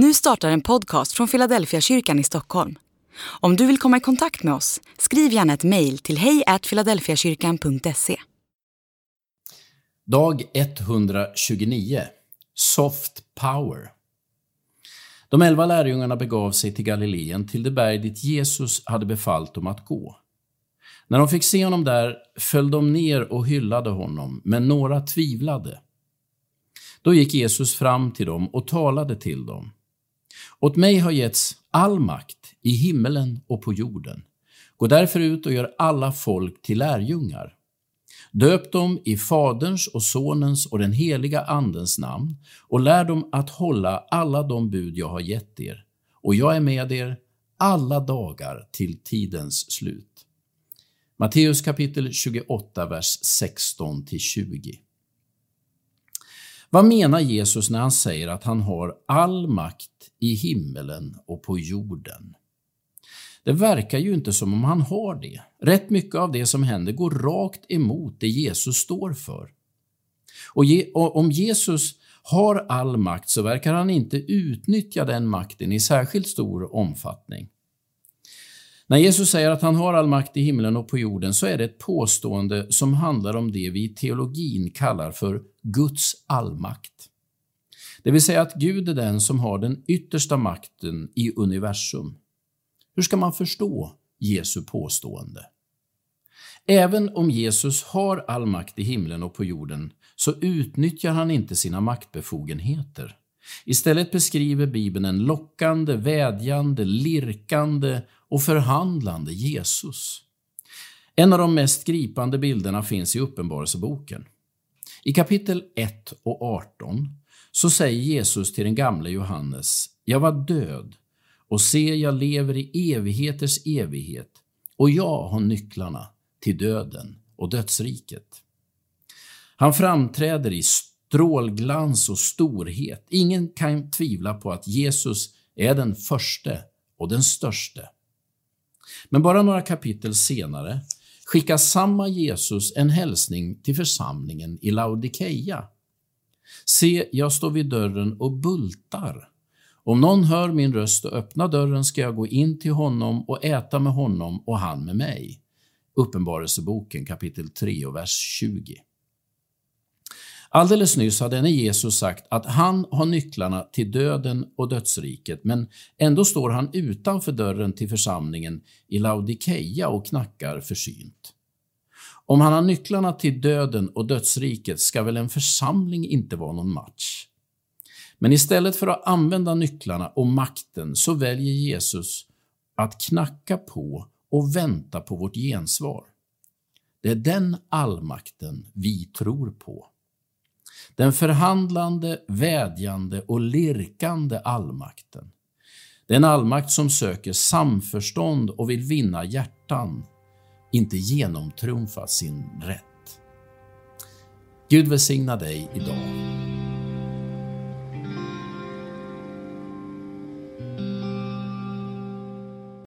Nu startar en podcast från Philadelphia kyrkan i Stockholm. Om du vill komma i kontakt med oss, skriv gärna ett mejl till hejfiladelfiakyrkan.se. Dag 129 Soft Power De elva lärjungarna begav sig till Galileen, till det berg dit Jesus hade befallt dem att gå. När de fick se honom där föll de ner och hyllade honom, men några tvivlade. Då gick Jesus fram till dem och talade till dem. Åt mig har getts all makt i himmelen och på jorden. Gå därför ut och gör alla folk till lärjungar. Döp dem i Faderns och Sonens och den heliga Andens namn och lär dem att hålla alla de bud jag har gett er. Och jag är med er alla dagar till tidens slut. Matteus kapitel 28, vers 16-20. Vad menar Jesus när han säger att han har all makt i himmelen och på jorden? Det verkar ju inte som om han har det. Rätt mycket av det som händer går rakt emot det Jesus står för. Och, ge, och om Jesus har all makt så verkar han inte utnyttja den makten i särskilt stor omfattning. När Jesus säger att han har all makt i himlen och på jorden så är det ett påstående som handlar om det vi i teologin kallar för Guds allmakt. Det vill säga att Gud är den som har den yttersta makten i universum. Hur ska man förstå Jesu påstående? Även om Jesus har all makt i himlen och på jorden så utnyttjar han inte sina maktbefogenheter. Istället beskriver Bibeln en lockande, vädjande, lirkande och förhandlande Jesus. En av de mest gripande bilderna finns i Uppenbarelseboken. I kapitel 1 och 18 så säger Jesus till den gamle Johannes, jag var död och se, jag lever i evigheters evighet och jag har nycklarna till döden och dödsriket. Han framträder i strålglans och storhet. Ingen kan tvivla på att Jesus är den förste och den störste. Men bara några kapitel senare skickar samma Jesus en hälsning till församlingen i Laodikeia. Se, jag står vid dörren och bultar. Om någon hör min röst och öppnar dörren ska jag gå in till honom och äta med honom och han med mig. Uppenbarelseboken kapitel 3 och vers 20. Alldeles nyss hade denne Jesus sagt att han har nycklarna till döden och dödsriket, men ändå står han utanför dörren till församlingen i Laodikeia och knackar försynt. Om han har nycklarna till döden och dödsriket ska väl en församling inte vara någon match? Men istället för att använda nycklarna och makten så väljer Jesus att knacka på och vänta på vårt gensvar. Det är den allmakten vi tror på. Den förhandlande, vädjande och lirkande allmakten. Den allmakt som söker samförstånd och vill vinna hjärtan, inte genomtrumfa sin rätt. Gud välsigna dig idag.